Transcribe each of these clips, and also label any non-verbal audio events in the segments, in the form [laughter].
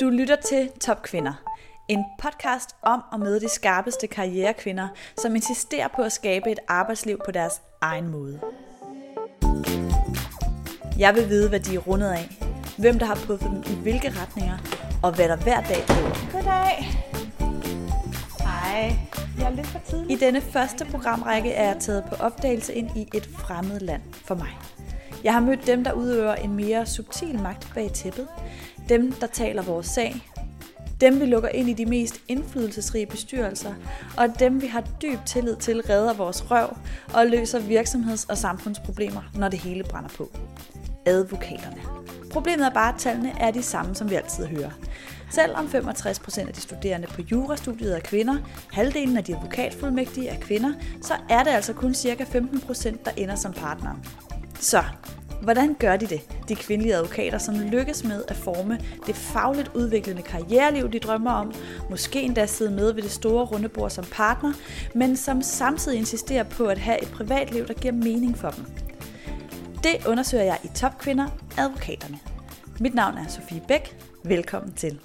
Du lytter til Top Kvinder, en podcast om og med de skarpeste karrierekvinder, som insisterer på at skabe et arbejdsliv på deres egen måde. Jeg vil vide, hvad de er rundet af, hvem der har puffet dem i hvilke retninger, og hvad der hver dag driver. Goddag. Hej. Jeg er lidt for tidlig. I denne første programrække er jeg taget på opdagelse ind i et fremmed land for mig. Jeg har mødt dem, der udøver en mere subtil magt bag tæppet. Dem, der taler vores sag. Dem, vi lukker ind i de mest indflydelsesrige bestyrelser. Og dem, vi har dyb tillid til, redder vores røv og løser virksomheds- og samfundsproblemer, når det hele brænder på. Advokaterne. Problemet er bare, at tallene er de samme, som vi altid hører. Selvom 65% af de studerende på jurastudiet er kvinder, halvdelen af de advokatfuldmægtige er kvinder, så er det altså kun ca. 15%, der ender som partner. Så, hvordan gør de det, de kvindelige advokater, som lykkes med at forme det fagligt udviklende karriereliv, de drømmer om, måske endda sidde med ved det store runde bord som partner, men som samtidig insisterer på at have et privatliv, der giver mening for dem. Det undersøger jeg i Topkvinder, advokaterne. Mit navn er Sofie Bæk. Velkommen til.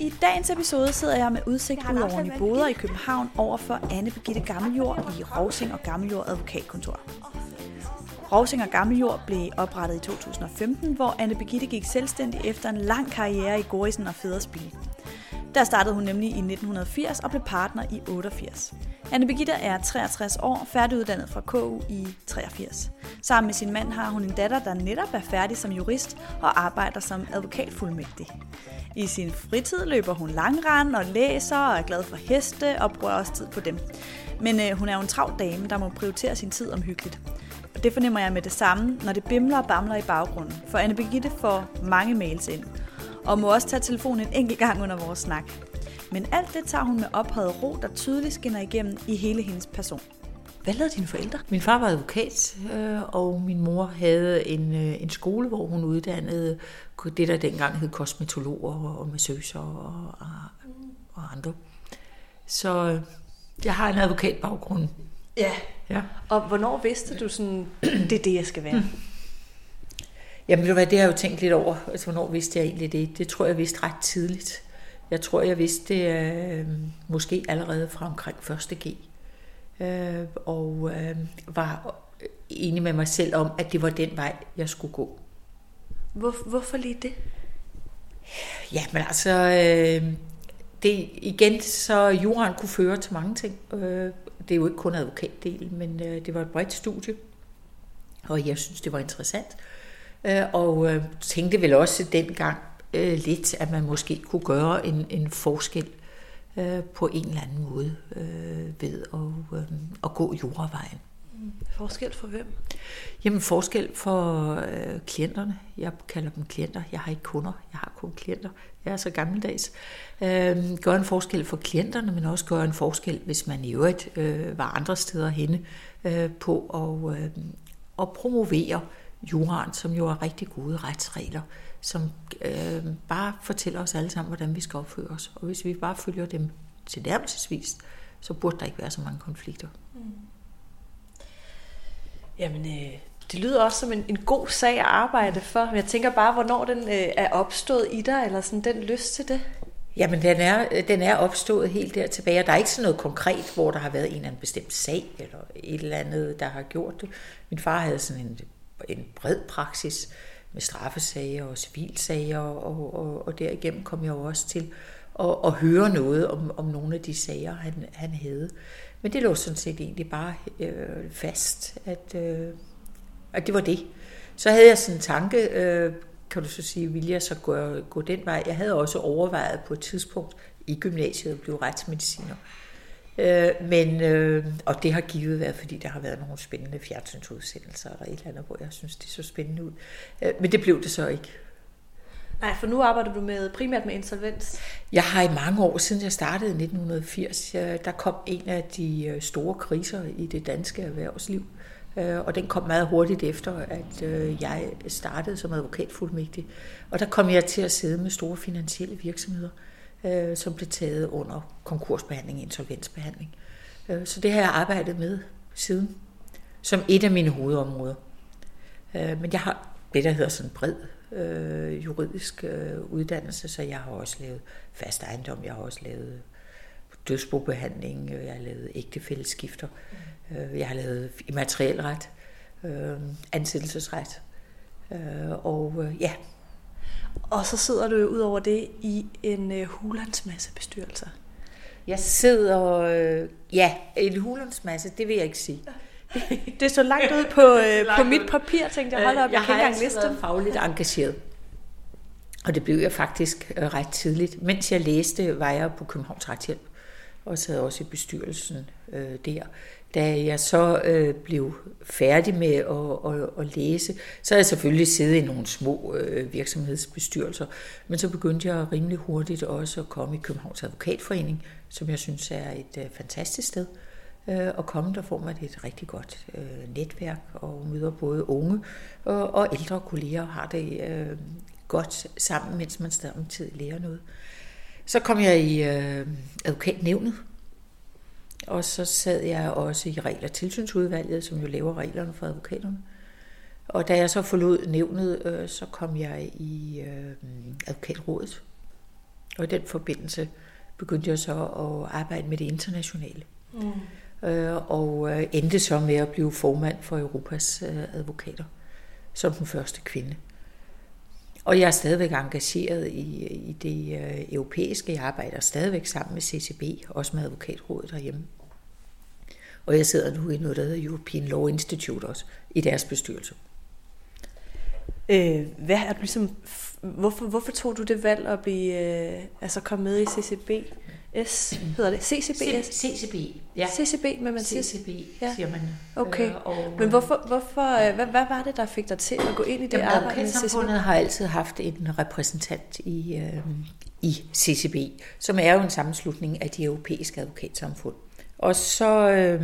I dagens episode sidder jeg med udsigt ud over Nyboder i København over for Anne Birgitte Gammeljord i Rovsing og Gammeljord Advokatkontor. Rovsing og Gammeljord blev oprettet i 2015, hvor Anne Birgitte gik selvstændig efter en lang karriere i Gorisen og Federspil. Der startede hun nemlig i 1980 og blev partner i 88. Anne Birgitte er 63 år, færdiguddannet fra KU i 83. Sammen med sin mand har hun en datter, der netop er færdig som jurist og arbejder som advokatfuldmægtig. I sin fritid løber hun langrand og læser og er glad for heste og bruger også tid på dem. Men øh, hun er jo en travl dame, der må prioritere sin tid omhyggeligt. Og det fornemmer jeg med det samme, når det bimler og bamler i baggrunden. For Anne Birgitte får mange mails ind, og må også tage telefonen en enkelt gang under vores snak. Men alt det tager hun med ophøjet ro, der tydeligt skinner igennem i hele hendes person. Hvad lavede dine forældre? Min far var advokat, øh, og min mor havde en, øh, en skole, hvor hun uddannede det, der dengang hed kosmetologer og massøser og, og, og andre. Så øh, jeg har en advokatbaggrund. Ja. Ja. Og hvornår vidste du sådan, [clears throat] det er det, jeg skal være? Jamen, hvad, det har jeg jo tænkt lidt over. Altså, hvornår vidste jeg egentlig det? Det tror jeg, jeg vidste ret tidligt. Jeg tror, jeg vidste det øh, måske allerede fra omkring 1. G. Øh, og øh, var enig med mig selv om, at det var den vej, jeg skulle gå. Hvor, hvorfor lige det? Ja, men altså, øh, det, igen, så juraen kunne føre til mange ting. Øh, det er jo ikke kun advokatdelen, men øh, det var et bredt studie, og jeg synes, det var interessant. Øh, og øh, tænkte vel også dengang øh, lidt, at man måske kunne gøre en, en forskel øh, på en eller anden måde øh, ved at, øh, at gå juravejen. Forskel for hvem? Jamen forskel for øh, klienterne. Jeg kalder dem klienter. Jeg har ikke kunder. Jeg har kun klienter. Jeg er så gammeldags. Øh, gør en forskel for klienterne, men også gør en forskel, hvis man i øvrigt øh, var andre steder henne øh, på at, øh, at promovere juraen, som jo er rigtig gode retsregler, som øh, bare fortæller os alle sammen, hvordan vi skal opføre os. Og hvis vi bare følger dem til nærmelsesvis, så burde der ikke være så mange konflikter. Mm. Jamen, øh, det lyder også som en, en god sag at arbejde for. Men jeg tænker bare, hvornår den øh, er opstået i dig, eller sådan den lyst til det? Jamen, den er, den er opstået helt der tilbage, og der er ikke sådan noget konkret, hvor der har været en eller anden bestemt sag, eller et eller andet, der har gjort det. Min far havde sådan en, en bred praksis med straffesager og civilsager, og, og, og derigennem kom jeg jo også til at, at høre noget om, om nogle af de sager, han, han havde. Men det lå sådan set egentlig bare øh, fast, at, øh, at det var det. Så havde jeg sådan en tanke, øh, kan du så sige, vil jeg så gå, gå den vej? Jeg havde også overvejet på et tidspunkt i gymnasiet at blive retsmediciner. Øh, men, øh, og det har givet været, fordi der har været nogle spændende fjernsynsudsendelser eller et eller andet, hvor jeg synes, det så spændende ud. Øh, men det blev det så ikke. Nej, for nu arbejder du med primært med insolvens. Jeg har i mange år, siden jeg startede i 1980, der kom en af de øh, store kriser i det danske erhvervsliv. Øh, og den kom meget hurtigt efter, at øh, jeg startede som advokatfuldmægtig. Og der kom jeg til at sidde med store finansielle virksomheder, Øh, som blev taget under konkursbehandling, insolvensbehandling. Øh, Så det har jeg arbejdet med siden, som et af mine hovedområder. Øh, Men jeg har det, der hedder sådan bred øh, juridisk øh, uddannelse, så jeg har også lavet fast ejendom, jeg har også lavet dødsbobehandling, jeg har lavet ægtefællesskifter, øh, jeg har lavet øh, immaterielret, øh, ansættelsesret, øh, og øh, ja. Og så sidder du jo ud over det i en øh, hulandsmasse bestyrelser. Jeg sidder, øh, ja, en hulandsmasse, det vil jeg ikke sige. det så langt ud på, [laughs] øh, på mit papir, tænkte jeg, hold op, jeg, jeg har liste. været fagligt engageret. Og det blev jeg faktisk øh, ret tidligt. Mens jeg læste, var jeg på Københavns Retshjælp, og sad også i bestyrelsen øh, der. Da jeg så øh, blev færdig med at, at, at læse, så havde jeg selvfølgelig siddet i nogle små øh, virksomhedsbestyrelser, men så begyndte jeg rimelig hurtigt også at komme i Københavns Advokatforening, som jeg synes er et øh, fantastisk sted. Øh, og komme der får man et rigtig godt øh, netværk og møder både unge og, og ældre kolleger og har det øh, godt sammen, mens man samtidig lærer noget. Så kom jeg i øh, advokatnævnet, og så sad jeg også i regler- tilsynsudvalget, som jo laver reglerne for advokaterne. Og da jeg så forlod nævnet, øh, så kom jeg i øh, advokatrådet. Og i den forbindelse begyndte jeg så at arbejde med det internationale. Mm øh, og øh, endte så med at blive formand for Europas øh, advokater som den første kvinde. Og jeg er stadigvæk engageret i, i det øh, europæiske. Jeg arbejder stadigvæk sammen med CCB, også med advokatrådet derhjemme. Og jeg sidder nu i noget, der hedder European Law Institute også, i deres bestyrelse. Øh, hvad er du ligesom, hvorfor, hvorfor tog du det valg at blive, øh, altså komme med i CCB? S, hedder det? CCB? CCB, ja. CCB, men man siger... CCB, ja. siger man. Okay, øh, og, men hvorfor, hvorfor, øh, hvad, hvad var det, der fik dig til at gå ind i det jamen, arbejde med CCB? har altid haft en repræsentant i, øh, i CCB, som er jo en sammenslutning af de europæiske advokatsamfund. Og så øh,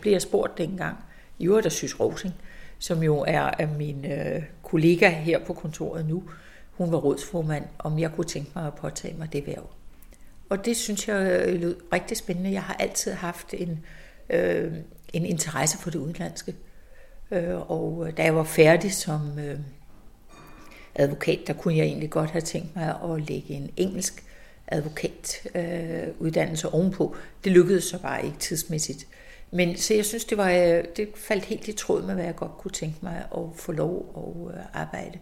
blev jeg spurgt dengang, i øvrigt af Sys Rosing, som jo er af min øh, kollega her på kontoret nu, hun var rådsformand, om jeg kunne tænke mig at påtage mig det værv. Og det synes jeg øh, lød rigtig spændende. Jeg har altid haft en, øh, en interesse for det udenlandske. Øh, og øh, da jeg var færdig som øh, advokat, der kunne jeg egentlig godt have tænkt mig at lægge en engelsk advokatuddannelse øh, ovenpå. Det lykkedes så bare ikke tidsmæssigt. Men så jeg synes, det, var, øh, det faldt helt i tråd med, hvad jeg godt kunne tænke mig at få lov at øh, arbejde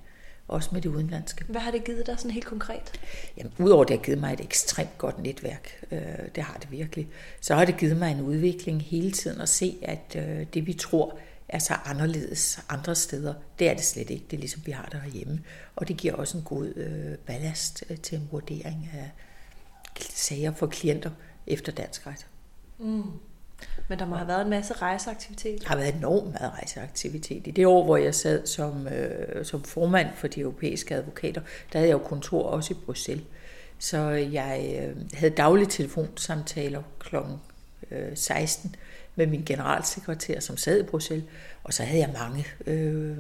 også med det udenlandske. Hvad har det givet dig sådan helt konkret? Jamen, udover det har givet mig et ekstremt godt netværk, øh, det har det virkelig, så har det givet mig en udvikling hele tiden at se, at øh, det vi tror er så anderledes andre steder, det er det slet ikke. Det er ligesom vi har det herhjemme. Og det giver også en god øh, ballast øh, til en vurdering af sager for klienter efter dansk ret. Mm. Men der må have været en masse rejseaktivitet. Der har været enormt meget rejseaktivitet. I det år, hvor jeg sad som, øh, som formand for de europæiske advokater, der havde jeg jo kontor også i Bruxelles. Så jeg øh, havde daglige telefonsamtaler kl. Øh, 16 med min generalsekretær, som sad i Bruxelles. Og så havde jeg mange øh,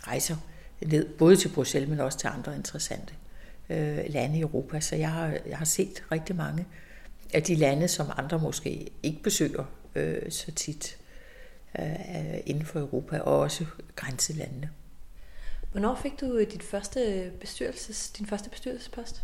rejser ned, både til Bruxelles, men også til andre interessante øh, lande i Europa. Så jeg har, jeg har set rigtig mange af de lande, som andre måske ikke besøger øh, så tit øh, inden for Europa, og også grænselandene. Hvornår fik du dit første bestyrelses, din første bestyrelsespost?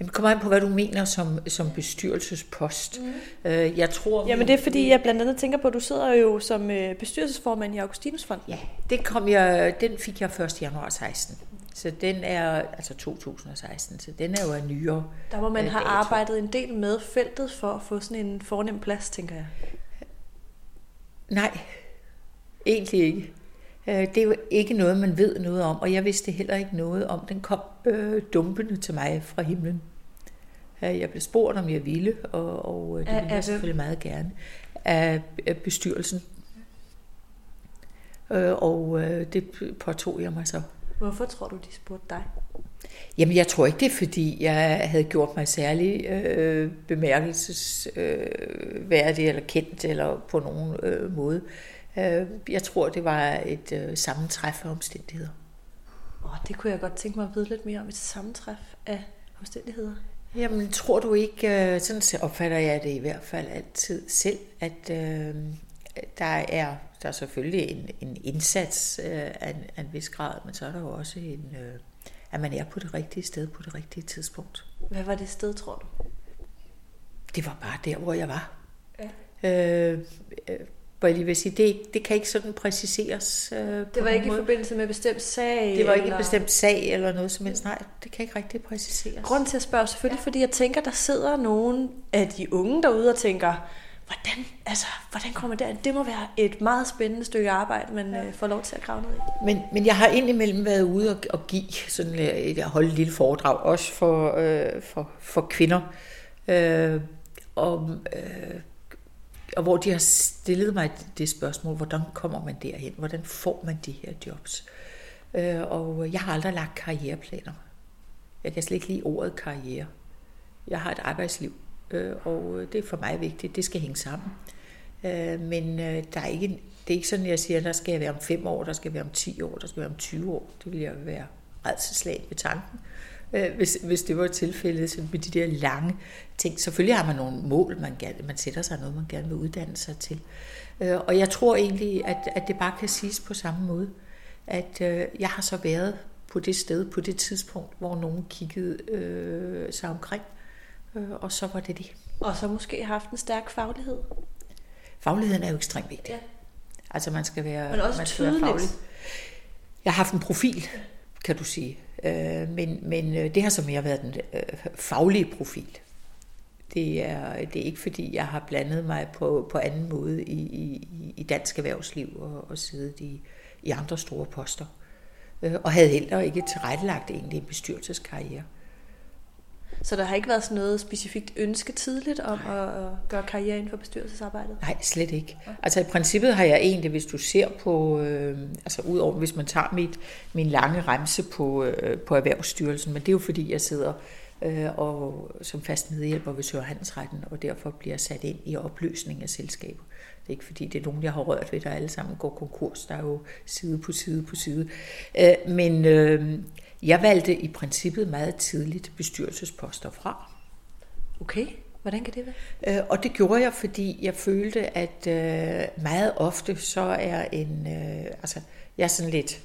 Jamen, kommer an på, hvad du mener som, som bestyrelsespost. Mm. Øh, jeg tror... Jamen, det er fordi, jeg blandt andet tænker på, at du sidder jo som øh, bestyrelsesformand i Augustinusfonden. Ja, det kom jeg, den fik jeg 1. januar 16. Så den er, altså 2016, så den er jo en nyere Der må man øh, have dato. arbejdet en del med feltet for at få sådan en fornem plads, tænker jeg. Nej, egentlig ikke. Øh, det er jo ikke noget, man ved noget om, og jeg vidste heller ikke noget om. Den kom øh, dumpende til mig fra himlen. Øh, Jeg blev spurgt, om jeg ville, og, og øh, det ville jeg selvfølgelig meget gerne, af, bestyrelsen. Og øh, det påtog jeg mig så. Hvorfor tror du, de spurgte dig? Jamen, jeg tror ikke, det er, fordi jeg havde gjort mig særlig øh, bemærkelsesværdig øh, eller kendt eller på nogen øh, måde. Øh, jeg tror, det var et øh, sammentræf af omstændigheder. Åh, det kunne jeg godt tænke mig at vide lidt mere om. Et sammentræf af omstændigheder. Jamen, tror du ikke, øh, sådan så opfatter jeg det i hvert fald altid selv, at øh, der er der er selvfølgelig en, en indsats øh, af, en, af en vis grad, men så er der jo også en, øh, at man er på det rigtige sted på det rigtige tidspunkt. Hvad var det sted, tror du? Det var bare der, hvor jeg var. Ja. Øh, øh, hvor jeg lige vil sige, det, det kan ikke sådan præciseres. Øh, Det var ikke i måde. forbindelse med bestemt sag? Det var ikke eller... en bestemt sag eller noget som helst. Nej, det kan ikke rigtig præciseres. Grund til at spørge selvfølgelig, fordi jeg tænker, der sidder nogen af de unge derude og tænker, hvordan, altså, hvordan kommer det Det må være et meget spændende stykke arbejde, man ja. får lov til at grave ned i. Men, men jeg har indimellem været ude og, og give sådan et, at holde et lille foredrag, også for, øh, for, for kvinder, øh, om, øh, og hvor de har stillet mig det spørgsmål, hvordan kommer man derhen? Hvordan får man de her jobs? Øh, og jeg har aldrig lagt karriereplaner. Jeg kan slet ikke lide ordet karriere. Jeg har et arbejdsliv, øh, og øh, det er for mig vigtigt. Det skal hænge sammen. Øh, men øh, der er ikke, det er ikke sådan, jeg siger, at der skal jeg være om 5 år, der skal jeg være om 10 år, der skal jeg være om 20 år. Det vil jeg være redselslag ved tanken, øh, hvis, hvis det var tilfældet sådan med de der lange ting. Selvfølgelig har man nogle mål, man, gerne, man sætter sig noget, man gerne vil uddanne sig til. Øh, og jeg tror egentlig, at, at det bare kan siges på samme måde, at øh, jeg har så været på det sted, på det tidspunkt, hvor nogen kiggede øh, sig omkring, øh, og så var det det. Og så måske haft en stærk faglighed. Fagligheden er jo ekstremt vigtig. Ja. Altså man skal være, Men også man skal være tydeligt. faglig. Jeg har haft en profil, kan du sige. Øh, men, men øh, det har så mere været den øh, faglige profil. Det er, det er ikke fordi, jeg har blandet mig på, på anden måde i, i, i dansk erhvervsliv og, og siddet i, i andre store poster. Øh, og havde heller ikke tilrettelagt egentlig en bestyrelseskarriere. Så der har ikke været sådan noget specifikt ønske tidligt om at, at gøre karriere inden for bestyrelsesarbejdet? Nej, slet ikke. Altså i princippet har jeg egentlig, hvis du ser på, øh, altså udover hvis man tager mit, min lange remse på, øh, på Erhvervsstyrelsen, men det er jo fordi, jeg sidder øh, og, som fast medhjælper ved Sørhandelsretten, og derfor bliver sat ind i opløsning af selskaber. Det er ikke fordi, det er nogen, jeg har rørt ved, der alle sammen går konkurs. Der er jo side på side på side. Øh, men øh, jeg valgte i princippet meget tidligt bestyrelsesposter fra. Okay, hvordan kan det være? Øh, Og det gjorde jeg, fordi jeg følte, at øh, meget ofte så er en, øh, altså jeg er sådan lidt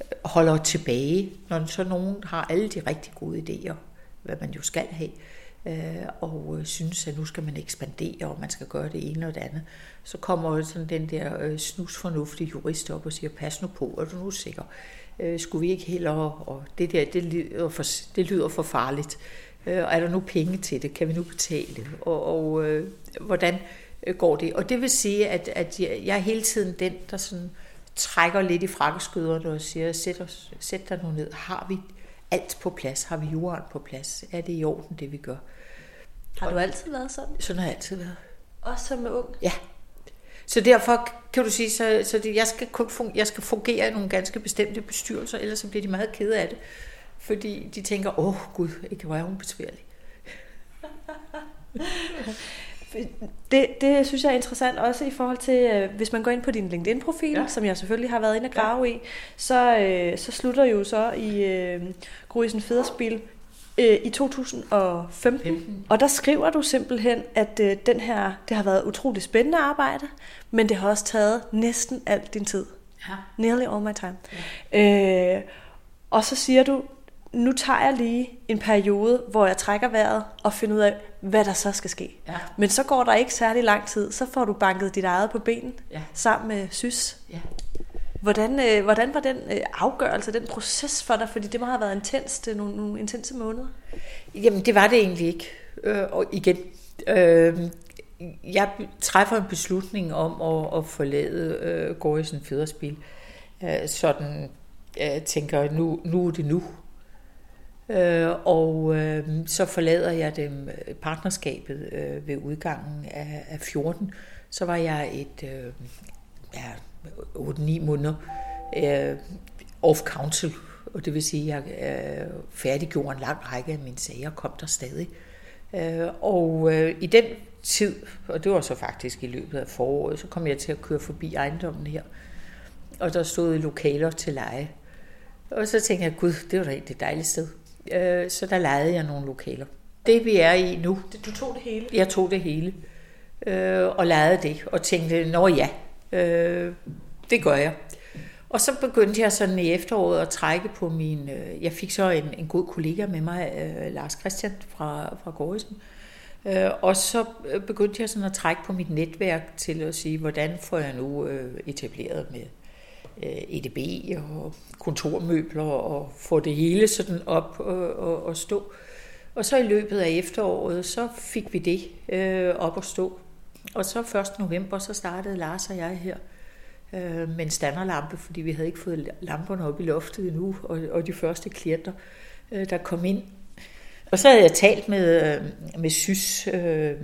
øh, holder tilbage, når så nogen har alle de rigtig gode idéer, hvad man jo skal have, øh, øh, og øh, synes, at nu skal man ekspandere, og man skal gøre det ene og det andet. Så kommer jo sådan den der øh, snusfornuftige jurist op og siger, pas nu på, er du nu sikker? Øh, skulle vi ikke hellere, og det der, det lyder for, det lyder for farligt. Øh, og er der nu penge til det? Kan vi nu betale? Og, og øh, hvordan øh, går det? Og det vil sige, at, at jeg, jeg er hele tiden den, der sådan trækker lidt i frakkeskyderne og siger, sæt, os, sæt dig nu ned. Har vi alt på plads? Har vi jorden på plads? Er det i orden, det vi gør? Har du altid været sådan? Sådan har jeg altid været. Også som ung? Ja. Så derfor kan du sige, så, så det, jeg, skal kun fungere, jeg skal fungere i nogle ganske bestemte bestyrelser, ellers så bliver de meget kede af det. Fordi de tænker, åh oh, gud, ikke hvor er hun besværlig. [laughs] Det, det synes jeg er interessant også i forhold til, øh, hvis man går ind på din LinkedIn-profil, ja. Som jeg selvfølgelig har været inde og grave ja. i, så, øh, så slutter jo så i øh, Gruisen Federspil øh, i 2015. 15. Og der skriver du simpelthen, at øh, den her, det har været utroligt spændende arbejde, men det har også taget næsten al din tid. Ja. Nearly all my time. Ja. Øh, og så siger du, nu tager jeg lige en periode, hvor jeg trækker vejret og finder ud af, hvad der så skal ske. Ja. Men så går der ikke særlig lang tid, så får du banket dit eget på benen Ja. sammen med sys. Ja. Hvordan, øh, hvordan var den øh, afgørelse, den proces for dig? Fordi det må have været intenst, øh, nogle, nogle intense måneder. Jamen, det var det egentlig ikke. Øh, og igen, øh, jeg træffer en beslutning om at, at forlade øh, Gorisen Fæderspil. Øh, sådan, jeg tænker, nu, nu er det nu. Øh, og øh, så forlader jeg dem øh, partnerskabet øh, ved udgangen af, af 14. Så var jeg et øh, ja, 8-9 måneder øh, off-council, og det vil sige, at jeg øh, færdiggjorde en lang række af mine sager, kom der stadig. Øh, og øh, i den tid, og det var så faktisk i løbet af foråret, så kom jeg til at køre forbi ejendommen her, og der stod lokaler til leje. Og så tænkte jeg, gud, det var da et dejligt sted. Øh, så der lejede jeg nogle lokaler. Det vi er i nu. Du tog det hele? Jeg tog det hele. Øh, og lejede det, og tænkte, nå ja, øh, det gør jeg. Og så begyndte jeg sådan i efteråret at trække på min... Øh, jeg fik så en, en god kollega med mig, øh, Lars Christian fra, fra Gårdsen. Øh, og så begyndte jeg sådan at trække på mit netværk til at sige, hvordan får jeg nu øh, etableret med øh, Øh, EDB og kontormøbler og få det hele sådan op og, og, og stå. Og så i løbet af efteråret, så fik vi det øh, op at stå. Og så 1. november, så startede Lars og jeg her øh, med en standerlampe, fordi vi havde ikke fået lamperne op i loftet endnu, og, og de første klienter, øh, der kom ind. Og så havde jeg talt med, øh, med Sys, øh,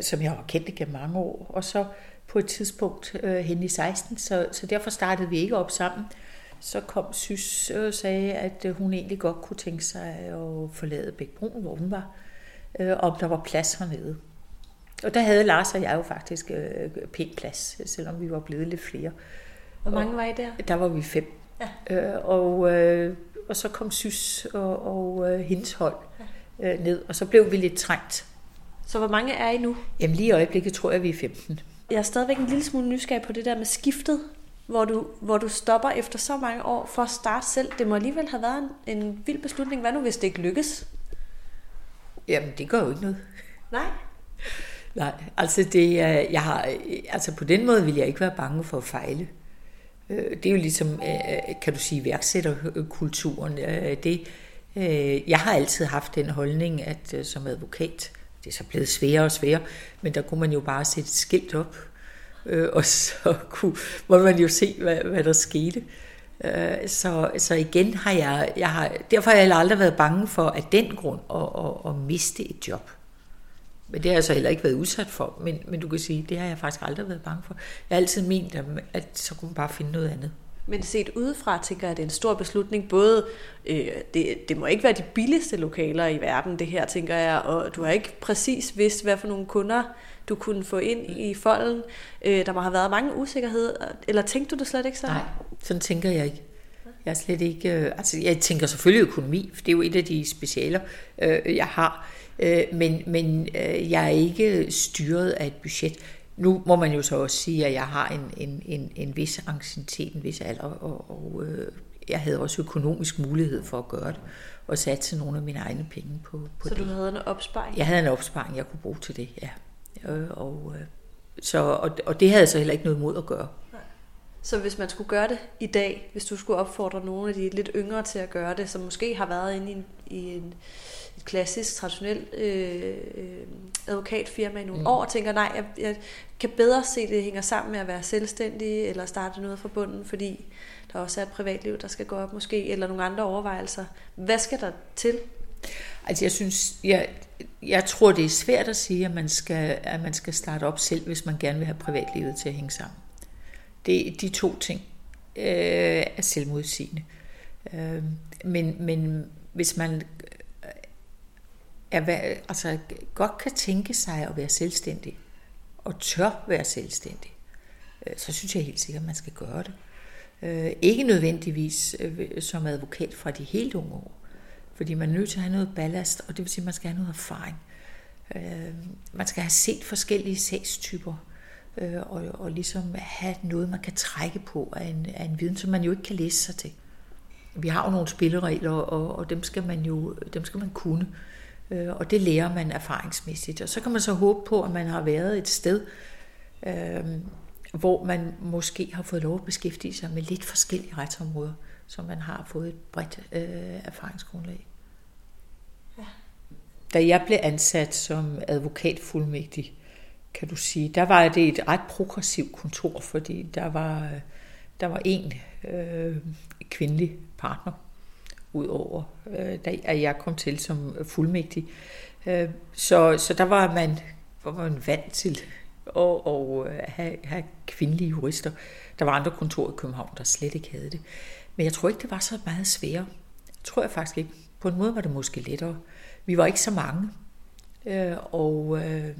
som jeg har kendt igennem mange år, og så på et tidspunkt øh, hen i 16, så, så derfor startede vi ikke op sammen. Så kom Sys og sagde, at øh, hun egentlig godt kunne tænke sig at forlade Bækbrun, hvor hun var, øh, om der var plads hernede. Og der havde Lars og jeg jo faktisk øh, pænt plads, selvom vi var blevet lidt flere. Hvor mange var I der? Der var vi fem. Ja. Øh, og, øh, og så kom Sys og, og øh, hendes hold øh, ned, og så blev vi lidt trængt. Så hvor mange er I nu? Jamen lige i øjeblikket tror jeg, vi er 15. Jeg er stadigvæk en lille smule nysgerrig på det der med skiftet, hvor du, hvor du stopper efter så mange år for at starte selv. Det må alligevel have været en, en vild beslutning. Hvad nu, hvis det ikke lykkes? Jamen, det gør jo ikke noget. Nej. Nej, altså, det, jeg har, altså på den måde vil jeg ikke være bange for at fejle. Øh, det er jo ligesom, øh, kan du sige, værksætterkulturen. Øh, det, jeg har altid haft den holdning, at som advokat, det er så blevet sværere og sværere, men der kunne man jo bare sætte et skilt op, øh, og så [laughs] kunne, måtte man jo se, hvad, hvad der skete. Øh, Så, så igen har jeg, jeg har, derfor har jeg aldrig været bange for at den grund at, at, at miste et job. Men det har jeg så heller ikke været udsat for. Men, men du kan sige, det har jeg faktisk aldrig været bange for. Jeg har altid ment, at så kunne man bare finde noget andet. Men set udefra, tænker jeg, at det er en stor beslutning. Både, øh, det, det må ikke være de billigste lokaler i verden, det her, tænker jeg. Og du har ikke præcis vidst, hvad for nogle kunder du kunne få ind i folden. Øh, der må have været mange usikkerheder. Eller tænkte du det slet ikke så? Nej, sådan tænker jeg ikke. Jeg er slet ikke... Øh, altså, jeg tænker selvfølgelig økonomi, for det er jo et af de specialer, øh, jeg har. Øh, men men øh, jeg er ikke styret af et budget. Nu må man jo så også sige, at jeg har en, en, en, en vis anciennitet, en vis alder, og, og øh, jeg havde også økonomisk mulighed for at gøre det, og satse nogle af mine egne penge på, på så det. Så du havde en opsparing? Jeg havde en opsparing, jeg kunne bruge til det, ja. Øh, og, øh, så, og, og det havde jeg så heller ikke noget mod at gøre. Så hvis man skulle gøre det i dag, hvis du skulle opfordre nogle af de lidt yngre til at gøre det, som måske har været inde i en, i en et klassisk, traditionelt øh, øh, advokatfirma i nogle mm. år, og tænker, nej, jeg, jeg kan bedre se, at det hænger sammen med at være selvstændig, eller starte noget fra bunden, fordi der også er et privatliv, der skal gå op måske, eller nogle andre overvejelser. Hvad skal der til? Altså jeg synes, jeg, jeg tror, det er svært at sige, at man, skal, at man skal starte op selv, hvis man gerne vil have privatlivet til at hænge sammen. Det, de to ting øh, er selvmodsigende. Øh, men, men hvis man øh, er, altså, godt kan tænke sig at være selvstændig, og tør være selvstændig, øh, så synes jeg helt sikkert, at man skal gøre det. Øh, ikke nødvendigvis øh, som advokat fra de helt unge år, fordi man er nødt til at have noget ballast, og det vil sige, at man skal have noget erfaring. Øh, man skal have set forskellige sagstyper, og, og ligesom have noget, man kan trække på af en, af en viden, som man jo ikke kan læse sig til. Vi har jo nogle spilleregler, og, og dem, skal man jo dem skal man kunne. Øh, og det lærer man erfaringsmæssigt. Og så kan man så håbe på, at man har været et sted, øh, hvor man måske har fået lov at beskæftige sig med lidt forskellige retsområder, så man har fået et bredt øh, erfaringsgrundlag. Da jeg blev ansat som advokatfuldmægtig, kan du sige, der var det et ret progressivt kontor, fordi der var, der var en øh, kvindelig partner udover øh, da jeg kom til som fuldmægtig. Øh, så, så der var man, var man vant til at, at øh, have, have kvindelige jurister. Der var andre kontorer i København, der slet ikke havde det. Men jeg tror ikke, det var så meget sværere. Det tror jeg faktisk ikke. På en måde var det måske lettere. Vi var ikke så mange, øh, og øh,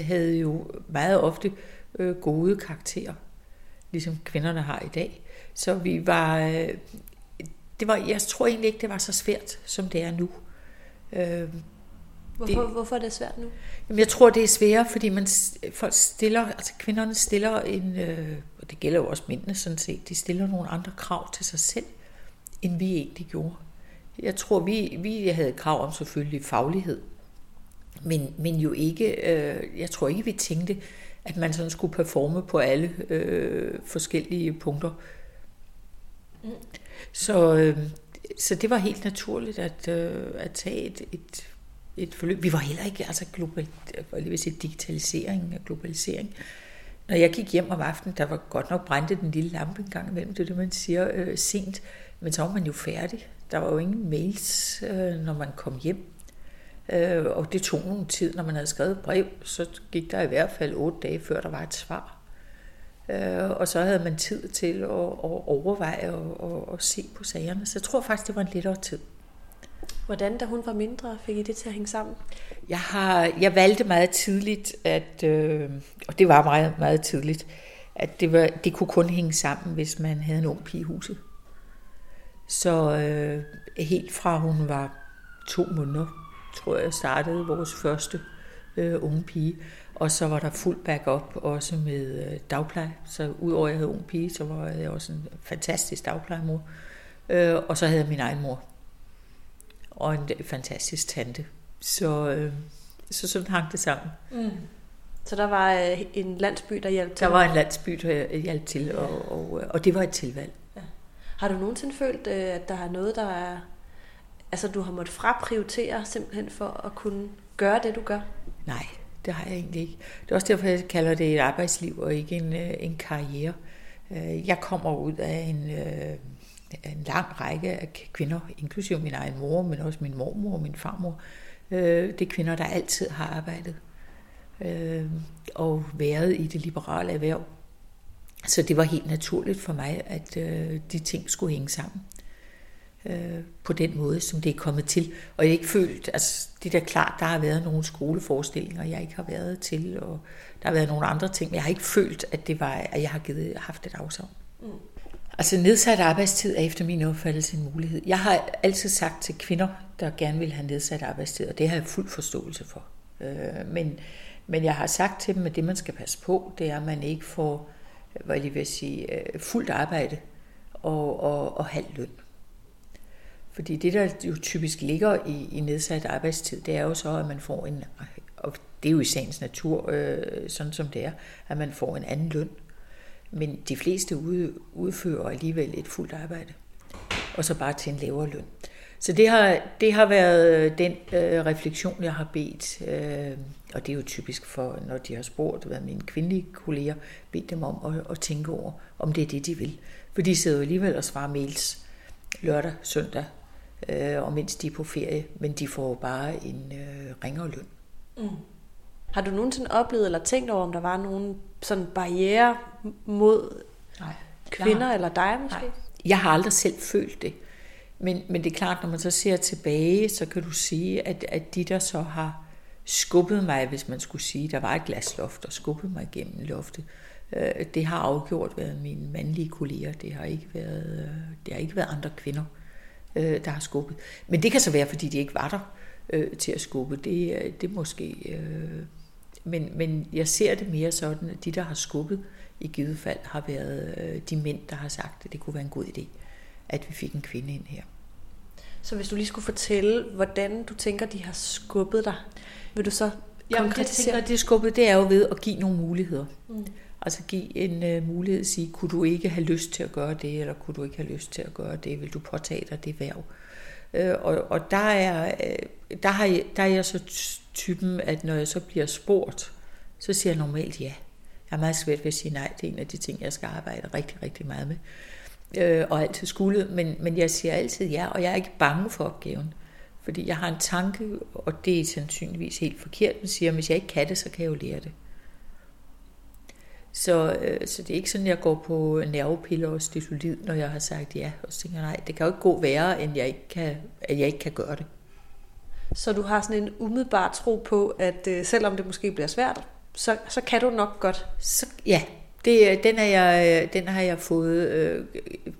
havde jo meget ofte øh, gode karakterer, ligesom kvinderne har i dag. Så vi var, øh, det var, jeg tror egentlig ikke, det var så svært, som det er nu. Øh, Hvorfor, det, hvorfor er det svært nu? Jamen, jeg tror, det er sværere, fordi man folk stiller, altså kvinderne stiller en, øh, og det gælder jo også mændene sådan set, de stiller nogle andre krav til sig selv, end vi egentlig gjorde. Jeg tror, vi, vi havde krav om selvfølgelig faglighed, men, men jo ikke, øh, jeg tror ikke, vi tænkte, at man sådan skulle performe på alle øh, forskellige punkter. Mm. Så, øh, så det var helt naturligt at, øh, at tage et, et, et forløb. Vi var heller ikke, altså global, jeg vil sige, digitalisering og globalisering. Når jeg gik hjem om aftenen, der var godt nok brændte den lille lampe en gang imellem, det er det, man siger, øh, sent, men så var man jo færdig. Der var jo ingen mails, øh, når man kom hjem. Øh, og det tog nogle tid, når man havde skrevet brev, så gik der i hvert fald otte dage, før der var et svar. Øh, og så havde man tid til at, at overveje og, og, og se på sagerne. Så jeg tror faktisk, det var en lettere tid. Hvordan, da hun var mindre, fik I det til at hænge sammen? Jeg, har, jeg valgte meget tidligt, at, øh, og det var meget, meget tidligt, at det, var, det kunne kun hænge sammen, hvis man havde en ung pige i huset. Så øh, helt fra hun var to måneder, tror jeg, startede vores første øh, unge pige. Og så var der fuld backup også med øh, dagpleje. Så udover at jeg havde ung pige, så var jeg også en fantastisk dagplejemor. Øh, og så havde jeg min egen mor. Og en fantastisk tante. Så, øh, så sådan hang det sammen. Mm. Så der var øh, en landsby, der hjalp til? Der var en landsby, der hjalp til, og, og, og det var et tilvalg. Ja. Har du nogensinde følt, øh, at der er noget, der er... Altså, du har måttet fraprioritere simpelthen for at kunne gøre det, du gør? Nej, det har jeg egentlig ikke. Det er også derfor, jeg kalder det et arbejdsliv og ikke en, øh, en karriere. Øh, jeg kommer ud af en, øh, en lang række af kvinder, inklusive min egen mor, men også min mormor og min farmor. Det er kvinder, der altid har arbejdet og været i det liberale erhverv. Så det var helt naturligt for mig, at de ting skulle hænge sammen øh, på den måde, som det er kommet til. Og jeg har ikke følt, altså det er da klart, der har været nogle skoleforestillinger, jeg ikke har været til, og der har været nogle andre ting, men jeg har ikke følt, at, det var, at jeg har givet, haft et afsavn. Mm. Altså nedsat arbejdstid er efter min opfattelse en mulighed. Jeg har altid sagt til kvinder, der gerne vil have nedsat arbejdstid, og det har jeg fuld forståelse for. Øh, men, men jeg har sagt til dem, at det man skal passe på, det er, at man ikke får hvad jeg vil sige, øh, fuldt arbejde og, og, og halv løn. Fordi det, der jo typisk ligger i, i nedsat arbejdstid, det er jo så, at man får en, og det er jo i sagens natur, øh, sådan som det er, at man får en anden løn. Men de fleste udfører alligevel et fuldt arbejde, og så bare til en lavere løn. Så det har, det har været øh, den øh, refleksion, jeg har bedt, øh, og det er jo typisk for, når de har spurgt, hvad mine kvindelige kolleger, bedt dem om at, at tænke over, om det er det, de vil. For de sidder jo alligevel og svarer mails lørdag, søndag, øh, og mens de er på ferie, men de får bare en øh, ringere løn. Mm. Har du nogensinde oplevet eller tænkt over, om der var nogen sådan barriere mod Nej. kvinder eller dig måske? Nej. Jeg har aldrig selv følt det. Men, men det er klart, når man så ser tilbage, så kan du sige, at, at de, der så har skubbet mig, hvis man skulle sige, der var et glasloft, og skubbet mig gennem loftet, øh, det har afgjort været mine mandlige kolleger. Det har ikke været, øh, det har ikke været andre kvinder, øh, der har skubbet. Men det kan så være, fordi de ikke var der øh, til at skubbe. Det, det måske... Øh, men, men jeg ser det mere sådan, at de, der har skubbet i givet fald, har været øh, de mænd, der har sagt, at det kunne være en god idé, at vi fik en kvinde ind her. Så hvis du lige skulle fortælle, hvordan du tænker, de har skubbet dig, vil du så Jamen, jeg tænker, at det skubbet, det er jo ved at give nogle muligheder. Mm. Altså give en øh, mulighed at sige, kunne du ikke have lyst til at gøre det, eller kunne du ikke have lyst til at gøre det, vil du påtage dig det værv? Øh, og, og der, er, øh, der, har jeg, der er jeg så typen, at når jeg så bliver spurgt, så siger jeg normalt ja. Jeg er meget svært ved at sige nej. Det er en af de ting, jeg skal arbejde rigtig, rigtig meget med. øh, og altid skulle, men, men jeg siger altid ja, og jeg er ikke bange for opgaven. Fordi jeg har en tanke, og det er sandsynligvis helt forkert, men siger, at hvis jeg ikke kan det, så kan jeg jo lære det. Så, øh, så det er ikke sådan, at jeg går på nervepiller og stitolid, når jeg har sagt ja, og så tænker nej, det kan jo ikke gå værre, end jeg ikke kan, at jeg ikke kan gøre det. Så du har sådan en umiddelbar tro på, at øh, selvom det måske bliver svært, så, så kan du nok godt? Så, ja, det, den, er jeg, den har jeg fået, øh,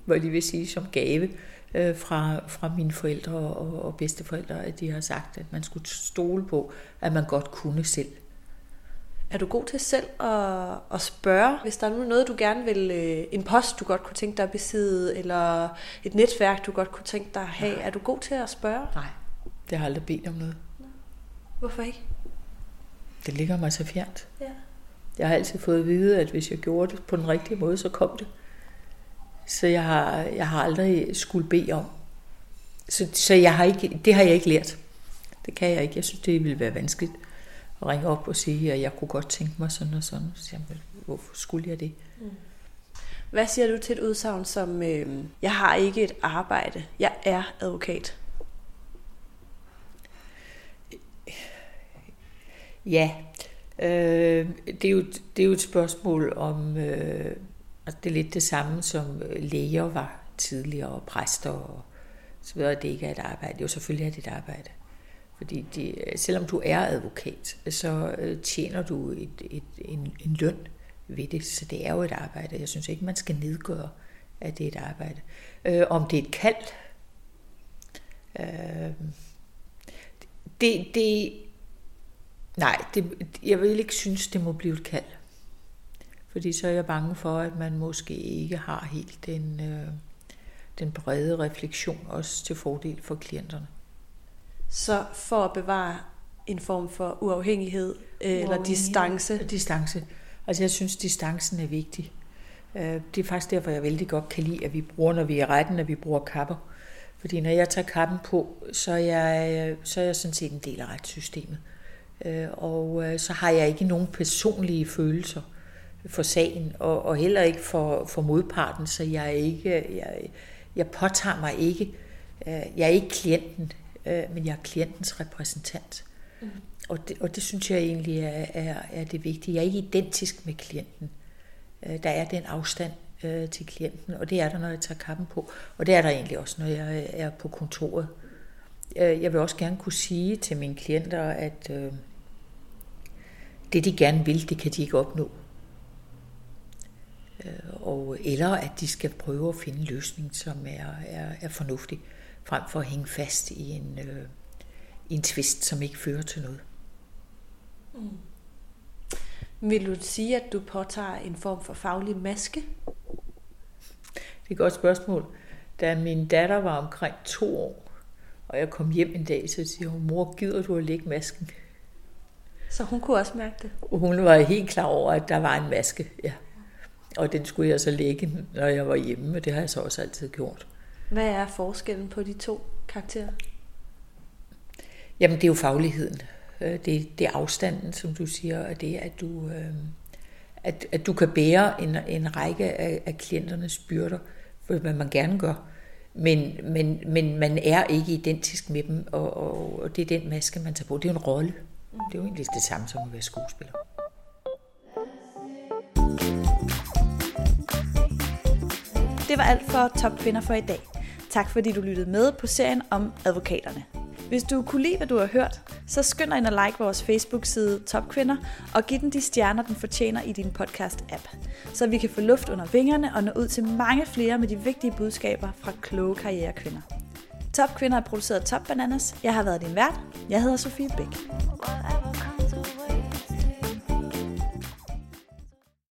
hvad lige vil sige, som gave øh, fra, fra mine forældre og, og bedsteforældre, at de har sagt, at man skulle stole på, at man godt kunne selv. Er du god til selv at, at spørge, hvis der er noget, du gerne vil, øh, en post, du godt kunne tænke dig at besidde, eller et netværk, du godt kunne tænke dig at have? Nej. Er du god til at spørge? Nej, det har jeg aldrig bedt om noget. Hvorfor ikke? Det ligger mig så fjernt. Ja. Jeg har altid fået at vide, at hvis jeg gjorde det på den rigtige måde, så kom det. Så jeg har, jeg har aldrig skulle bede om. Så, så jeg har ikke, det har jeg ikke lært. Det kan jeg ikke. Jeg synes, det ville være vanskeligt at ringe op og sige, at jeg kunne godt tænke mig sådan og sådan. Så jeg, hvorfor skulle jeg det? Mm. Hvad siger du til et udsagn som, øh, jeg har ikke et arbejde, jeg er advokat? Ja, øh, det, er jo, det er jo et spørgsmål om, øh, altså det er lidt det samme som læger var tidligere, og præster og så videre, det ikke er et arbejde. Jo, selvfølgelig er det et arbejde. Fordi de, øh, selvom du er advokat, så øh, tjener du et, et, en, en løn ved det, så det er jo et arbejde. Jeg synes ikke, man skal nedgøre, at det er et arbejde. Øh, om det er et kald, øh, det, det, nej, det, jeg vil ikke synes, det må blive et kald. Fordi så er jeg bange for, at man måske ikke har helt den, øh, den brede refleksion også til fordel for klienterne. Så for at bevare en form for uafhængighed, uafhængighed. eller distance? Distance. Altså jeg synes, distancen er vigtig. Øh, det er faktisk derfor, jeg vældig godt kan lide, at vi bruger, når vi er retten, at vi bruger kapper. Fordi når jeg tager kappen på, så er jeg, så er jeg sådan set en del af retssystemet. Øh, og øh, så har jeg ikke nogen personlige følelser for sagen, og, og heller ikke for, for modparten, så jeg, er ikke, jeg, jeg påtager mig ikke, jeg er ikke klienten, øh, men jeg er klientens repræsentant. Mm. Og, det, og det synes jeg egentlig er, er, er det vigtige. Jeg er ikke identisk med klienten. Øh, der er den afstand øh, til klienten, og det er der, når jeg tager kappen på. Og det er der egentlig også, når jeg er på kontoret. Øh, jeg vil også gerne kunne sige til mine klienter, at øh, det de gerne vil, det kan de ikke opnå. Øh, og, eller at de skal prøve at finde en løsning, som er, er, er fornuftig frem for at hænge fast i en, øh, en twist, som ikke fører til noget. Mm. Vil du sige, at du påtager en form for faglig maske? Det er et godt spørgsmål. Da min datter var omkring to år, og jeg kom hjem en dag, så siger hun, mor, gider du at lægge masken? Så hun kunne også mærke det? Hun var helt klar over, at der var en maske, ja. Og den skulle jeg så lægge, når jeg var hjemme, og det har jeg så også altid gjort. Hvad er forskellen på de to karakterer? Jamen, det er jo fagligheden. Øh, det, det er afstanden, som du siger, og det er, at du, øh, at, at du kan bære en, en række af, af klienternes byrder, for hvad man gerne gør. Men, men, men man er ikke identisk med dem, og, og, og det er den maske, man tager på. Det er jo en rolle. Det er jo egentlig det samme som at være skuespiller. Det var alt for Top Kvinder for i dag. Tak fordi du lyttede med på serien om advokaterne. Hvis du kunne lide, hvad du har hørt, så skynd dig ind og like vores Facebook-side Topkvinder og giv den de stjerner, den fortjener i din podcast-app, så vi kan få luft under vingerne og nå ud til mange flere med de vigtige budskaber fra kloge karrierekvinder. Top Kvinder er produceret Top Bananas. Jeg har været din vært. Jeg hedder Sofie Bæk.